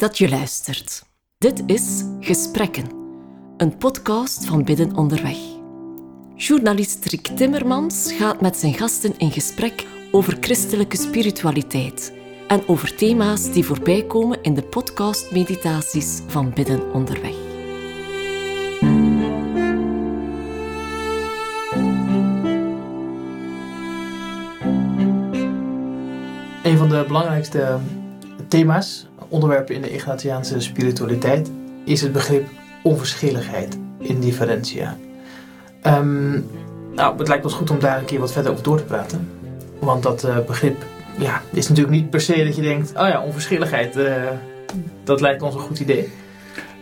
dat je luistert. Dit is Gesprekken, een podcast van Bidden Onderweg. Journalist Rick Timmermans gaat met zijn gasten in gesprek over christelijke spiritualiteit en over thema's die voorbij komen in de podcast-meditaties van Bidden Onderweg. Een van de belangrijkste thema's, onderwerpen in de Ignatiaanse spiritualiteit, is het begrip onverschilligheid, indifferentia. Ehm, nou, het lijkt ons goed om daar een keer wat verder over door te praten. Want dat uh, begrip ja, is natuurlijk niet per se dat je denkt, oh ja, onverschilligheid, uh, dat lijkt ons een goed idee.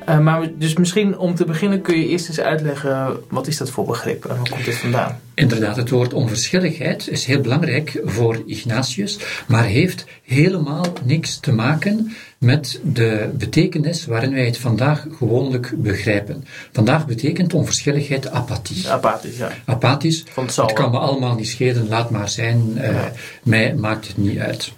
Uh, maar dus misschien om te beginnen kun je eerst eens uitleggen, wat is dat voor begrip en waar komt dit vandaan? Inderdaad, het woord onverschilligheid is heel belangrijk voor Ignatius, maar heeft helemaal niks te maken met de betekenis waarin wij het vandaag gewoonlijk begrijpen. Vandaag betekent onverschilligheid apathie. Apathisch, ja. Apathisch, het, het kan me allemaal niet schelen, laat maar zijn, uh, ja. mij maakt het niet uit.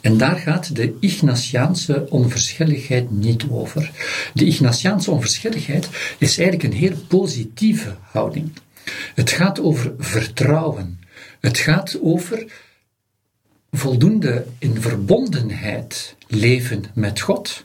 En daar gaat de Ignatiaanse onverschilligheid niet over. De Ignatiaanse onverschilligheid is eigenlijk een heel positieve houding. Het gaat over vertrouwen. Het gaat over voldoende in verbondenheid leven met God.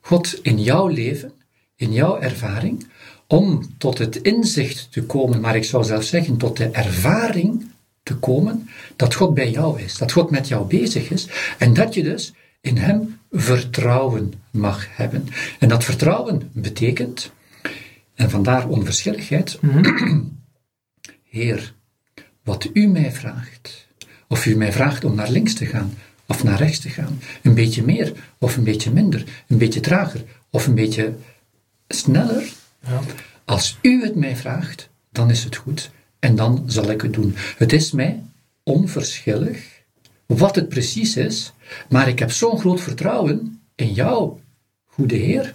God in jouw leven, in jouw ervaring, om tot het inzicht te komen, maar ik zou zelfs zeggen tot de ervaring te komen dat God bij jou is, dat God met jou bezig is en dat je dus in Hem vertrouwen mag hebben. En dat vertrouwen betekent, en vandaar onverschilligheid, mm-hmm. Heer, wat U mij vraagt, of U mij vraagt om naar links te gaan of naar rechts te gaan, een beetje meer of een beetje minder, een beetje trager of een beetje sneller, ja. als U het mij vraagt, dan is het goed en dan zal ik het doen. Het is mij onverschillig wat het precies is, maar ik heb zo'n groot vertrouwen in jou, goede Heer,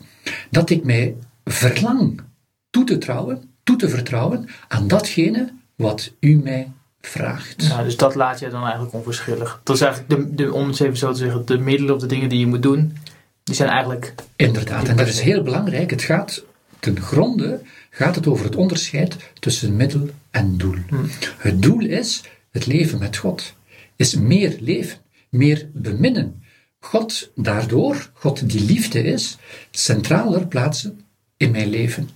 dat ik mij verlang toe te trouwen, toe te vertrouwen aan datgene wat u mij vraagt. Nou, dus dat laat je dan eigenlijk onverschillig. Dat is eigenlijk, de, de, om het even zo te zeggen, de middelen of de dingen die je moet doen, die zijn eigenlijk... Inderdaad, en dat is heel belangrijk. Het gaat ten gronde gaat het over het onderscheid tussen middel en doel. Hmm. Het doel is het leven met God, is meer leven, meer beminnen. God daardoor, God die liefde is, centraler plaatsen in mijn leven.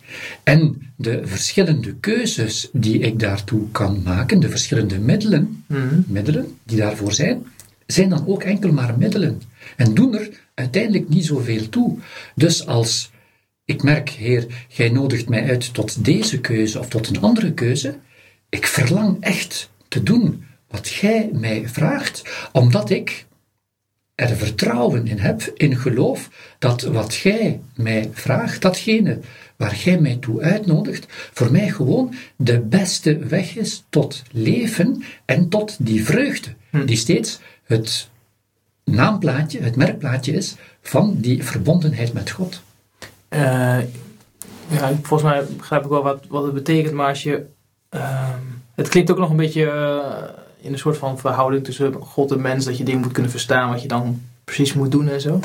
En de verschillende keuzes die ik daartoe kan maken, de verschillende middelen, mm. middelen die daarvoor zijn, zijn dan ook enkel maar middelen. En doen er uiteindelijk niet zoveel toe. Dus als ik merk, Heer, gij nodigt mij uit tot deze keuze of tot een andere keuze, ik verlang echt te doen wat gij mij vraagt, omdat ik er vertrouwen in heb, in geloof, dat wat gij mij vraagt, datgene waar gij mij toe uitnodigt, voor mij gewoon de beste weg is tot leven en tot die vreugde, hm. die steeds het naamplaatje, het merkplaatje is van die verbondenheid met God. Uh, ja, volgens mij begrijp ik wel wat, wat het betekent, maar als je. Uh, het klinkt ook nog een beetje. Uh, in een soort van verhouding tussen God en mens, dat je dingen moet kunnen verstaan wat je dan precies moet doen en zo.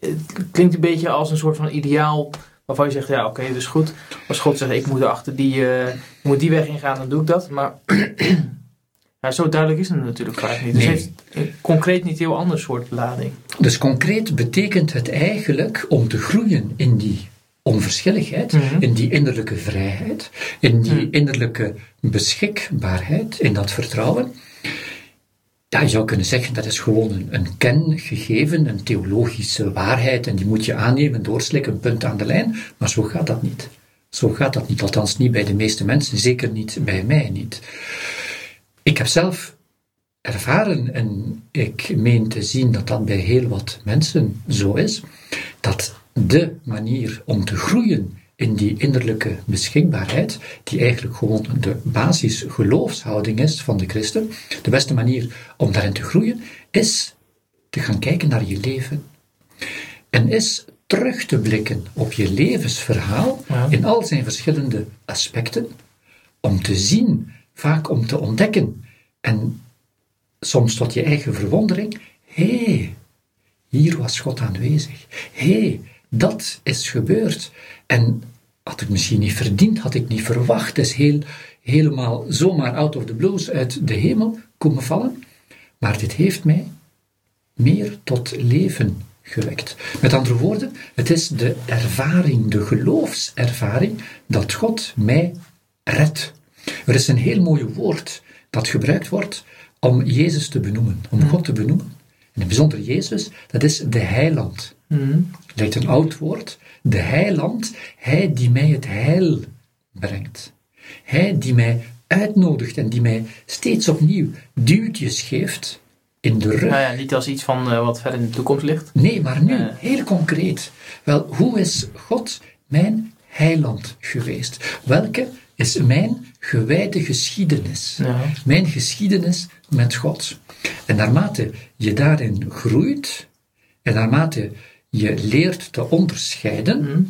Het klinkt een beetje als een soort van ideaal waarvan je zegt, ja oké, okay, dus goed. Als God zegt, ik moet achter die, uh, moet die weg ingaan, dan doe ik dat. Maar ja, zo duidelijk is het natuurlijk vaak niet. Dus nee. heeft concreet niet heel ander soort lading. Dus concreet betekent het eigenlijk om te groeien in die onverschilligheid, mm -hmm. in die innerlijke vrijheid, in die mm. innerlijke beschikbaarheid, in dat vertrouwen. Ja, je zou kunnen zeggen dat is gewoon een, een kengegeven, een theologische waarheid en die moet je aannemen, doorslikken, punt aan de lijn. Maar zo gaat dat niet. Zo gaat dat niet, althans niet bij de meeste mensen, zeker niet bij mij niet. Ik heb zelf ervaren, en ik meen te zien dat dat bij heel wat mensen zo is, dat de manier om te groeien in die innerlijke beschikbaarheid, die eigenlijk gewoon de basisgeloofshouding is van de christen, de beste manier om daarin te groeien, is te gaan kijken naar je leven. En is terug te blikken op je levensverhaal in al zijn verschillende aspecten, om te zien, vaak om te ontdekken, en soms tot je eigen verwondering, hé, hey, hier was God aanwezig. Hé, hey, dat is gebeurd. En had ik misschien niet verdiend, had ik niet verwacht. Het is heel, helemaal zomaar out of the blues uit de hemel komen vallen. Maar dit heeft mij meer tot leven gewekt. Met andere woorden, het is de ervaring, de geloofservaring, dat God mij redt. Er is een heel mooi woord dat gebruikt wordt om Jezus te benoemen, om God te benoemen. En in bijzonder Jezus, dat is de heiland. Mm. Lijkt een oud woord. De heiland, hij die mij het heil brengt. Hij die mij uitnodigt en die mij steeds opnieuw duwtjes geeft in de rug. Nou ja, niet als iets van uh, wat ver in de toekomst ligt. Nee, maar nu, heel concreet. Wel, hoe is God mijn heiland geweest? Welke is mijn gewijde geschiedenis? Ja. Mijn geschiedenis met God. En naarmate je daarin groeit, en naarmate je leert te onderscheiden mhm.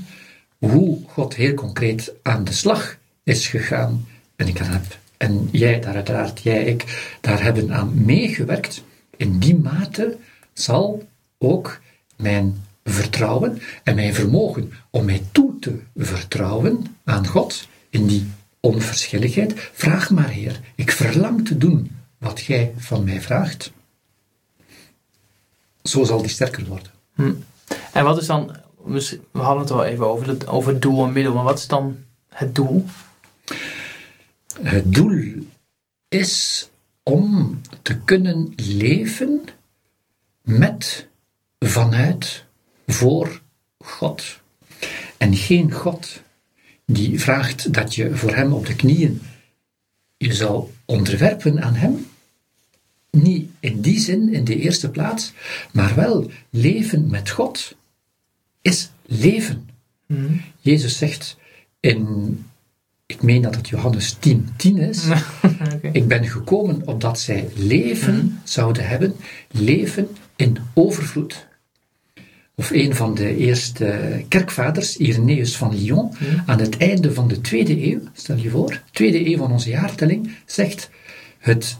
hoe God heel concreet aan de slag is gegaan, en ik heb, en jij daar uiteraard, jij, ik, daar hebben aan meegewerkt, in die mate zal ook mijn vertrouwen en mijn vermogen om mij toe te vertrouwen aan God in die onverschilligheid. Vraag maar, Heer, ik verlang te doen wat gij van mij vraagt. Zo zal die sterker worden. Hm. En wat is dan, we hadden het wel even over het, over doel en middel, maar wat is dan het doel? Het doel is om te kunnen leven met, vanuit, voor God. En geen God die vraagt dat je voor Hem op de knieën je zou onderwerpen aan Hem. Niet in die zin, in de eerste plaats, maar wel leven met God is leven. Mhm. Jezus zegt in ik meen dat het Johannes 10, 10 is. Ik ben gekomen opdat zij leven mhm. zouden hebben, leven in overvloed. Of een van de eerste kerkvaders, Irenaeus van Lyon, mhm. aan het einde van de tweede eeuw, stel je voor, tweede eeuw van onze jaartelling, zegt: het,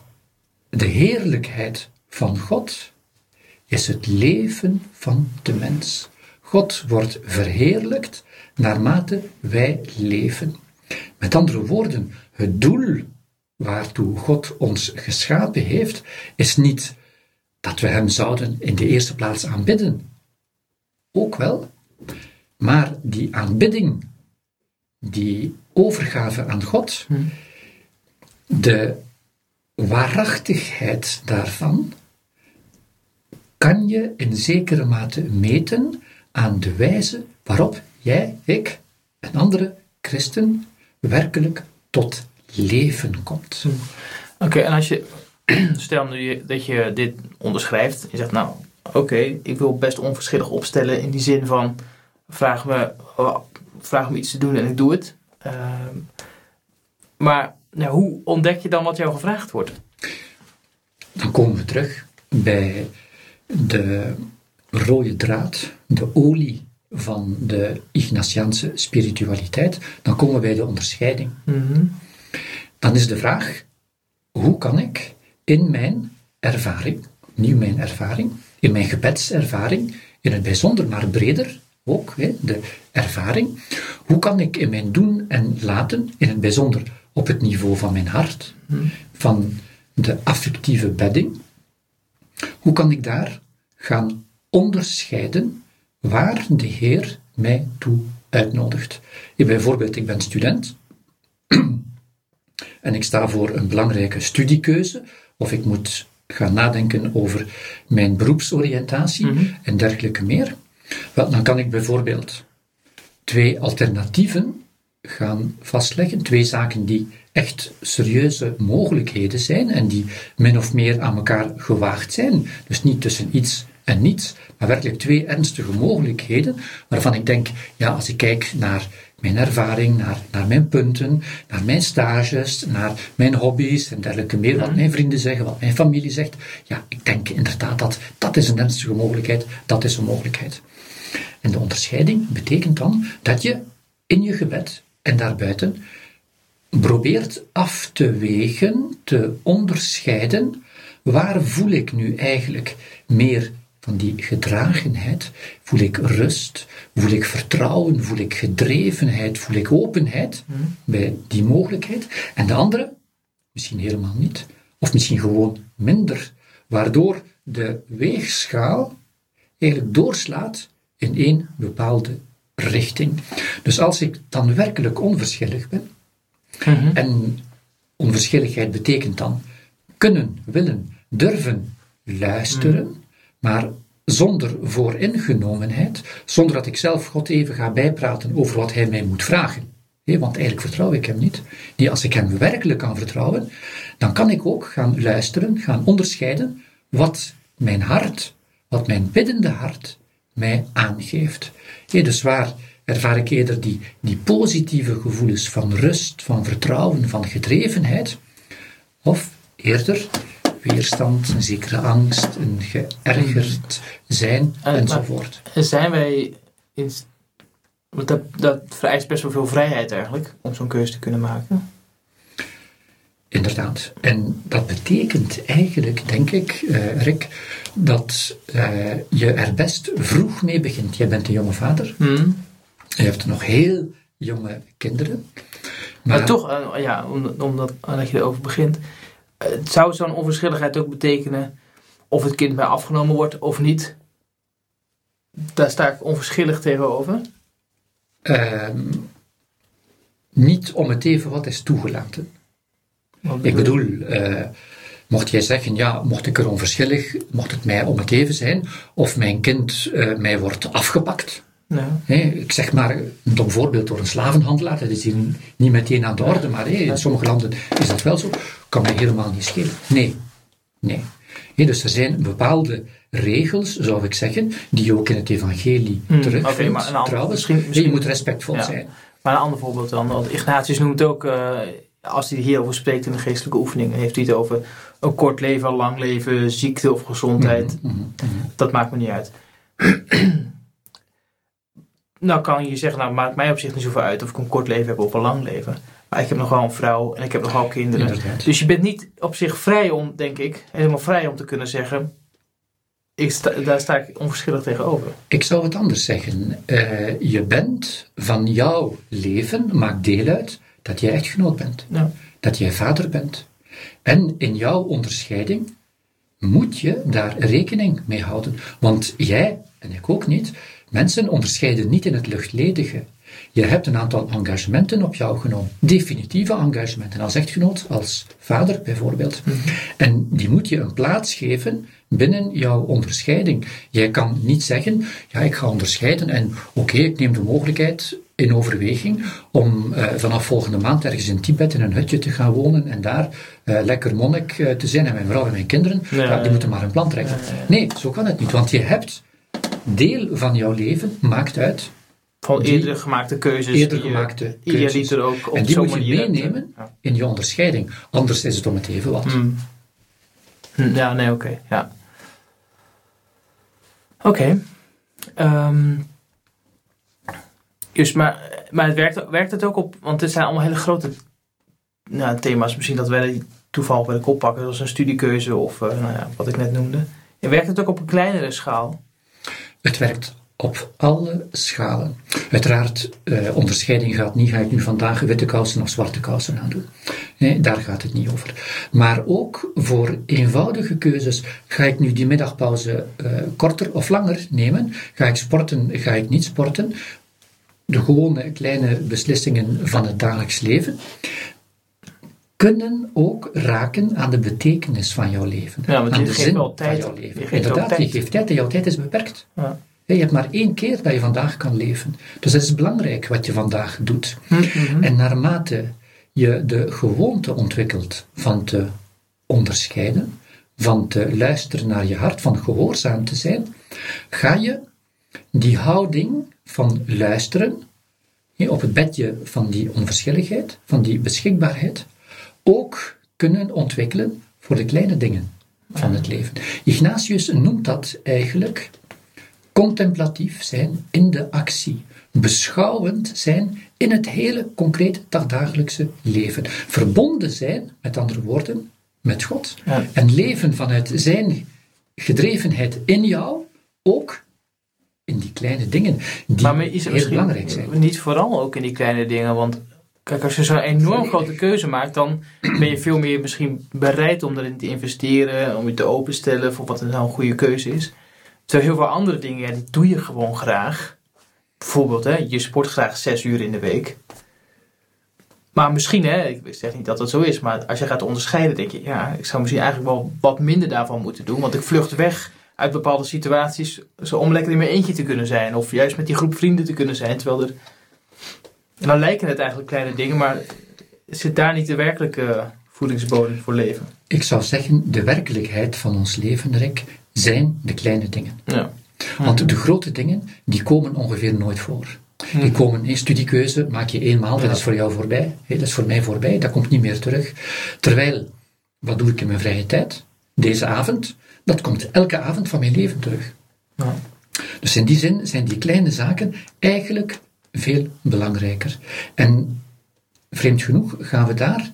De heerlijkheid van God is het leven van de mens. God wordt verheerlijkt naarmate wij leven. Met andere woorden, het doel waartoe God ons geschapen heeft, is niet dat we Hem zouden in de eerste plaats aanbidden. Ook wel, maar die aanbidding, die overgave aan God, hm. de waarachtigheid daarvan, kan je in zekere mate meten aan de wijze waarop jij, ik en andere christen werkelijk tot leven komt. Hm. Oké, en als je, stel nu dat je dit onderschrijft, je zegt nou, oké, ik wil best onverschillig opstellen in die zin van, vraag me, vraag me iets te doen en ik doe het. Ehm, maar nou, hoe ontdek je dan wat jou gevraagd wordt? Dan komen we terug bij de rode draad, de olie van de Ignatiaanse spiritualiteit, dan komen we bij de onderscheiding. Mhm. Dan is de vraag, hoe kan ik in mijn ervaring, nieuw mijn ervaring, in mijn gebedservaring, in het bijzonder, maar breder ook, hè, de ervaring, hoe kan ik in mijn doen en laten, in het bijzonder op het niveau van mijn hart, mhm. van de affectieve bedding, hoe kan ik daar gaan onderscheiden waar de Heer mij toe uitnodigt. Ik bijvoorbeeld, ik ben student en ik sta voor een belangrijke studiekeuze of ik moet gaan nadenken over mijn beroepsoriëntatie mhm. en dergelijke meer. Wel, dan kan ik bijvoorbeeld twee alternatieven gaan vastleggen, twee zaken die echt serieuze mogelijkheden zijn en die min of meer aan elkaar gewaagd zijn. Dus niet tussen iets en niets, maar werkelijk twee ernstige mogelijkheden waarvan ik denk, ja, als ik kijk naar mijn ervaring, naar, naar mijn punten, naar mijn stages, naar mijn hobby's en dergelijke meer, wat mijn vrienden zeggen, wat mijn familie zegt, ja, ik denk inderdaad dat dat is een ernstige mogelijkheid, dat is een mogelijkheid. En de onderscheiding betekent dan dat je in je gebed en daarbuiten probeert af te wegen, te onderscheiden, waar voel ik nu eigenlijk meer van die gedragenheid, voel ik rust, voel ik vertrouwen, voel ik gedrevenheid, voel ik openheid hmm. bij die mogelijkheid. En de andere, misschien helemaal niet, of misschien gewoon minder, waardoor de weegschaal eigenlijk doorslaat in één bepaalde richting. Dus als ik dan werkelijk onverschillig ben, mhm. en onverschilligheid betekent dan kunnen, willen, durven luisteren, mhm. Maar zonder vooringenomenheid, zonder dat ik zelf God even ga bijpraten over wat Hij mij moet vragen. want eigenlijk vertrouw ik Hem niet. Als ik Hem werkelijk kan vertrouwen, dan kan ik ook gaan luisteren, gaan onderscheiden wat mijn hart, wat mijn biddende hart mij aangeeft. dus waar ervaar ik eerder die, die positieve gevoelens van rust, van vertrouwen, van gedrevenheid, of eerder weerstand, een zekere angst, een geërgerd zijn uh, enzovoort. Zijn wij in, dat, dat vereist best wel veel vrijheid eigenlijk om zo'n keuze te kunnen maken. Inderdaad. En dat betekent eigenlijk, denk ik, uh, Rick, dat uh, je er best vroeg mee begint. Jij bent een jonge vader. Hmm. Je hebt nog heel jonge kinderen. Maar, maar toch, uh, ja, omdat, omdat je erover begint, zou zo'n onverschilligheid ook betekenen of het kind mij afgenomen wordt of niet? Daar sta ik onverschillig tegenover. Ehm, niet om het even wat is toegelaten. Ik bedoel, uh, mocht jij zeggen, ja, mocht ik er onverschillig, mocht het mij om het even zijn, of mijn kind uh, mij wordt afgepakt. Ja. ik zeg maar een dom voorbeeld door een slavenhandelaar, dat is hier niet meteen aan de orde, maar in sommige landen is dat wel zo, kan mij helemaal niet schelen. Nee, nee. dus er zijn bepaalde regels, zou ik zeggen, die je ook in het evangelie hmm, terugvindt. Okay, trouwens, misschien, misschien, je moet respectvol zijn. Maar een ander voorbeeld dan, want Ignatius noemt ook... Uh, als hij hierover spreekt in de geestelijke oefeningen, heeft hij het over een kort leven, lang leven, ziekte of gezondheid. Mhm, mhm, mhm. Dat maakt me niet uit. Nou kan je zeggen, nou maakt mij op zich niet zoveel uit of ik een kort leven heb of een lang leven. Maar ik heb nog wel een vrouw en ik heb nog wel kinderen. Dus je bent niet op zich vrij om, denk ik, helemaal vrij om te kunnen zeggen, ik daar sta ik onverschillig tegenover. Ik zou het anders zeggen. Uh, je bent van jouw leven, maakt deel uit dat jij echtgenoot bent, ja. dat jij vader bent. En in jouw onderscheiding moet je daar rekening mee houden. Want jij, en ik ook niet, mensen onderscheiden niet in het luchtledige. Je hebt een aantal engagementen op jou genomen, definitieve engagementen, als echtgenoot, als vader bijvoorbeeld. Mhm. En die moet je een plaats geven binnen jouw onderscheiding. Jij kan niet zeggen, ja, ik ga onderscheiden en oké, ik neem de mogelijkheid in overweging om uh, vanaf volgende maand ergens in Tibet in een hutje te gaan wonen en daar uh, lekker monnik uh, te zijn en mijn vrouw en mijn kinderen, ja, die moeten maar een plan trekken. Nee, zo kan het niet, want je hebt deel van jouw leven maakt uit van eerder gemaakte keuzes. Eerder gemaakte die keuzes. er ook op en die moet je meenemen in je onderscheiding. Anders is het om het even wat. Hmm. Hmm, ja, nee, oké. ja. Oké. Okay. Ehm, dus, maar, maar het werkt, werkt het ook op, want dit zijn allemaal hele grote nou, thema's. Misschien dat wij toevallig bij de kop pakken, zoals een studiekeuze of uh, nou ja, wat ik net noemde. En werkt het ook op een kleinere schaal? Het werkt op alle schalen. Uiteraard, eh, onderscheiding gaat niet, ga ik nu vandaag witte kousen of zwarte kousen aan doen. Nee, daar gaat het niet over. Maar ook voor eenvoudige keuzes, ga ik nu die middagpauze uh, korter of langer nemen? Ga ik sporten, ga ik niet sporten? De gewone kleine beslissingen van het dagelijks leven kunnen ook raken aan de betekenis van jouw leven. Ja, aan de zin van jouw leven. Inderdaad, je geeft tijd en jouw tijd is beperkt. Ja. Je hebt maar één keer dat je vandaag kan leven. Dus het is belangrijk wat je vandaag doet. Mm-hmm. En naarmate je de gewoonte ontwikkelt van te onderscheiden, van te luisteren naar je hart, van gehoorzaam te zijn, ga je die houding van luisteren op het bedje van die onverschilligheid, van die beschikbaarheid, ook kunnen ontwikkelen voor de kleine dingen van het leven. Ignatius noemt dat eigenlijk contemplatief zijn in de actie, beschouwend zijn in het hele concrete dagdagelijkse leven, verbonden zijn, met andere woorden, met God, en leven vanuit zijn gedrevenheid in jou, ook in die kleine dingen die maar is het heel belangrijk zijn. Niet vooral ook in die kleine dingen, want kijk, als je zo'n enorm grote keuze maakt, dan ben je veel meer misschien bereid om erin te investeren, om je te openstellen voor wat nou een goede keuze is. Terwijl heel veel andere dingen, die doe je gewoon graag. Bijvoorbeeld, hè, je sport graag zes uur in de week. Maar misschien, hè, ik zeg niet dat dat zo is, maar als je gaat onderscheiden, denk je, ja, ik zou misschien eigenlijk wel wat minder daarvan moeten doen. Want ik vlucht weg uit bepaalde situaties om lekker in mijn eentje te kunnen zijn. Of juist met die groep vrienden te kunnen zijn. Terwijl er. En dan lijken het eigenlijk kleine dingen, maar zit daar niet de werkelijke voedingsbodem voor leven? Ik zou zeggen, de werkelijkheid van ons leven, Rick, zijn de kleine dingen. Ja. Want de grote dingen, die komen ongeveer nooit voor. Die hm. komen in studiekeuze, maak je eenmaal, dat is voor jou voorbij. dat is voor mij voorbij, dat komt niet meer terug. Terwijl, wat doe ik in mijn vrije tijd? Deze avond, dat komt elke avond van mijn leven terug. Ja. Dus in die zin zijn die kleine zaken eigenlijk veel belangrijker. En vreemd genoeg gaan we daar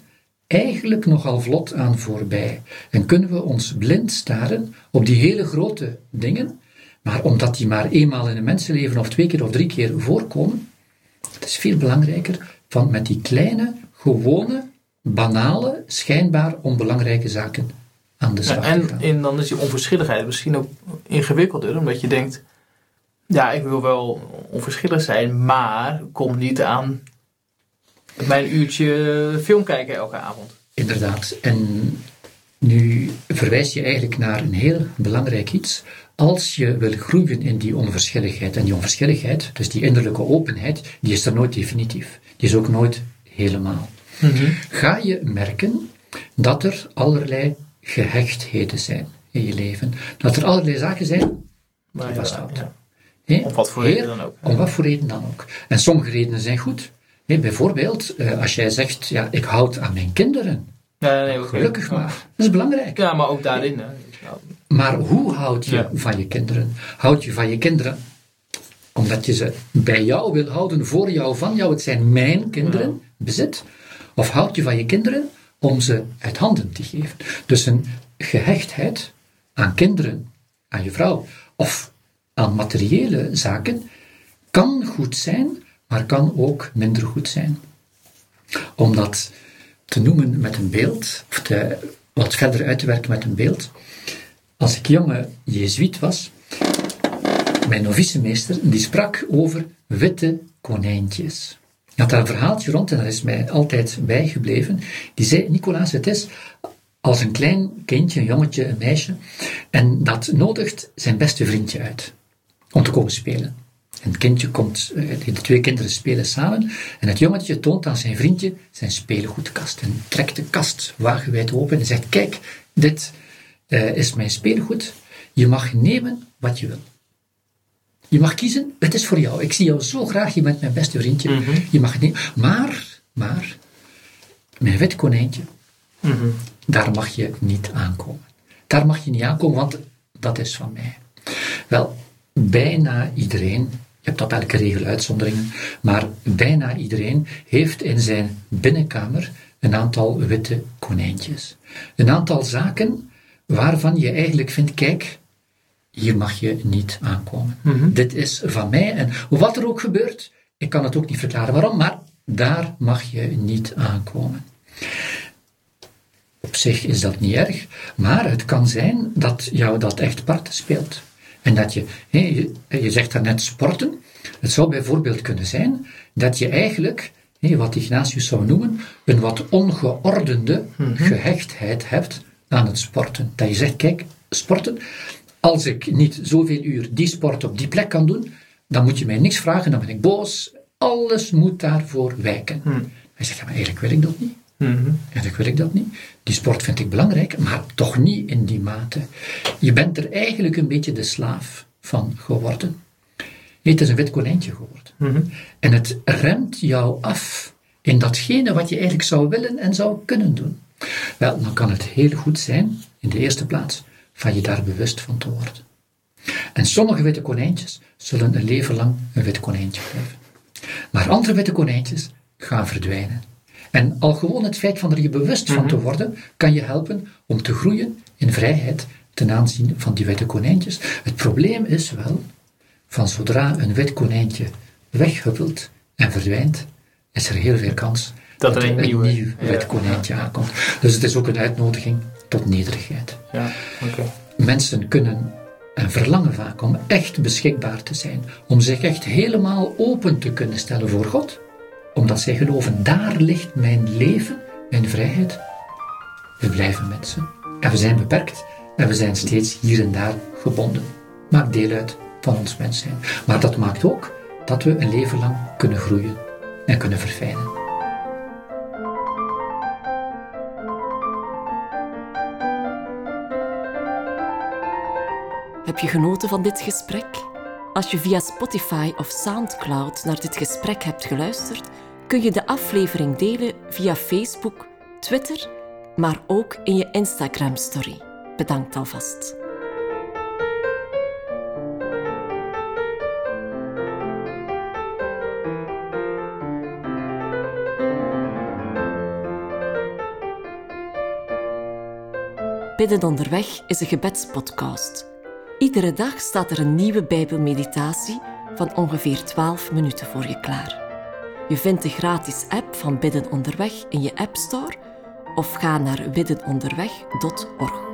eigenlijk nogal vlot aan voorbij. En kunnen we ons blind staren op die hele grote dingen, maar omdat die maar eenmaal in een mensenleven of twee keer of drie keer voorkomen, het is veel belangrijker van met die kleine, gewone, banale, schijnbaar onbelangrijke zaken aan de slag ja, en, en dan is die onverschilligheid misschien ook ingewikkelder, omdat je denkt, ja, ik wil wel onverschillig zijn, maar kom niet aan mijn uurtje film kijken elke avond. Inderdaad. En nu verwijs je eigenlijk naar een heel belangrijk iets. Als je wil groeien in die onverschilligheid, en die onverschilligheid, dus die innerlijke openheid, die is er nooit definitief. Die is ook nooit helemaal. Mhm. Ga je merken dat er allerlei gehechtheden zijn in je leven. Dat er allerlei zaken zijn die je vasthoudt. Ja. Om wat voor reden dan ook. Om wat voor reden dan ook. En sommige redenen zijn goed. bijvoorbeeld, eh, als jij zegt, ja, ik houd aan mijn kinderen. Ja, nee, Gelukkig maar. Dat is belangrijk. Ja, maar ook daarin. Hè. Maar hoe houd je van je kinderen? Houd je van je kinderen omdat je ze bij jou wil houden, voor jou, van jou? Het zijn mijn kinderen, bezit. Of houd je van je kinderen om ze uit handen te geven? Dus een gehechtheid aan kinderen, aan je vrouw, of aan materiële zaken, kan goed zijn, maar kan ook minder goed zijn. Omdat te noemen met een beeld, of te, wat verder uit te werken met een beeld. Als ik jonge jezuïet was, mijn novicemeester, die sprak over witte konijntjes. Hij had daar een verhaaltje rond en dat is mij altijd bijgebleven. Die zei, Nicolaas, het is als een klein kindje, een jongetje, een meisje, en dat nodigt zijn beste vriendje uit om te komen spelen. En het kindje komt, eh, de twee kinderen spelen samen en het jongetje toont aan zijn vriendje zijn speelgoedkast en trekt de kast wagenwijd open en zegt, kijk, dit uh, is mijn speelgoed, je mag nemen wat je wil. Je mag kiezen, het is voor jou. Ik zie jou zo graag, je bent mijn beste vriendje. Mhm. Je mag het nemen. Maar, maar, mijn wit konijntje, mhm. daar mag je niet aankomen. Daar mag je niet aankomen, want dat is van mij. Wel, bijna iedereen je hebt op elke regel uitzonderingen, maar bijna iedereen heeft in zijn binnenkamer een aantal witte konijntjes. Een aantal zaken waarvan je eigenlijk vindt, kijk, hier mag je niet aankomen. Mhm. Dit is van mij en wat er ook gebeurt, ik kan het ook niet verklaren waarom, maar daar mag je niet aankomen. Op zich is dat niet erg, maar het kan zijn dat jou dat echt part speelt. En dat je, je, je zegt daarnet sporten. Het zou bijvoorbeeld kunnen zijn dat je eigenlijk, wat Ignatius zou noemen, een wat ongeordende mhm. gehechtheid hebt aan het sporten. Dat je zegt, kijk, sporten, als ik niet zoveel uur die sport op die plek kan doen, dan moet je mij niks vragen, dan ben ik boos. Alles moet daarvoor wijken. Mm. Hij zegt, ja, maar eigenlijk wil ik dat niet. Mm Eigenlijk wil ik dat niet. Die sport vind ik belangrijk, maar toch niet in die mate. Je bent er eigenlijk een beetje de slaaf van geworden. Nee, het is een wit konijntje geworden. Mhm. En het remt jou af in datgene wat je eigenlijk zou willen en zou kunnen doen. Wel, dan kan het heel goed zijn, in de eerste plaats, van je daar bewust van te worden. En sommige witte konijntjes zullen een leven lang een wit konijntje blijven. Maar andere witte konijntjes gaan verdwijnen. En al gewoon het feit van er je bewust van te mhm. worden, kan je helpen om te groeien in vrijheid ten aanzien van die witte konijntjes. Het probleem is wel, van zodra een wit konijntje weghuppelt en verdwijnt, is er heel veel kans dat, er een, nieuw wit konijntje aankomt. Dus het is ook een uitnodiging tot nederigheid. Ja, Mensen kunnen en verlangen vaak om echt beschikbaar te zijn, om zich echt helemaal open te kunnen stellen voor God, omdat zij geloven, daar ligt mijn leven, mijn vrijheid. We blijven mensen. En we zijn beperkt en we zijn steeds hier en daar gebonden. Maakt deel uit van ons mens zijn. Maar dat maakt ook dat we een leven lang kunnen groeien en kunnen verfijnen. Heb je genoten van dit gesprek? Als je via Spotify of SoundCloud naar dit gesprek hebt geluisterd, kun je de aflevering delen via Facebook, Twitter, maar ook in je Instagram-story. Bedankt alvast. Bidden onderweg is een gebedspodcast. Iedere dag staat er een nieuwe Bijbelmeditatie van ongeveer 12 minuten voor je klaar. Je vindt de gratis app van Bidden Onderweg in je App Store of ga naar biddenonderweg.org.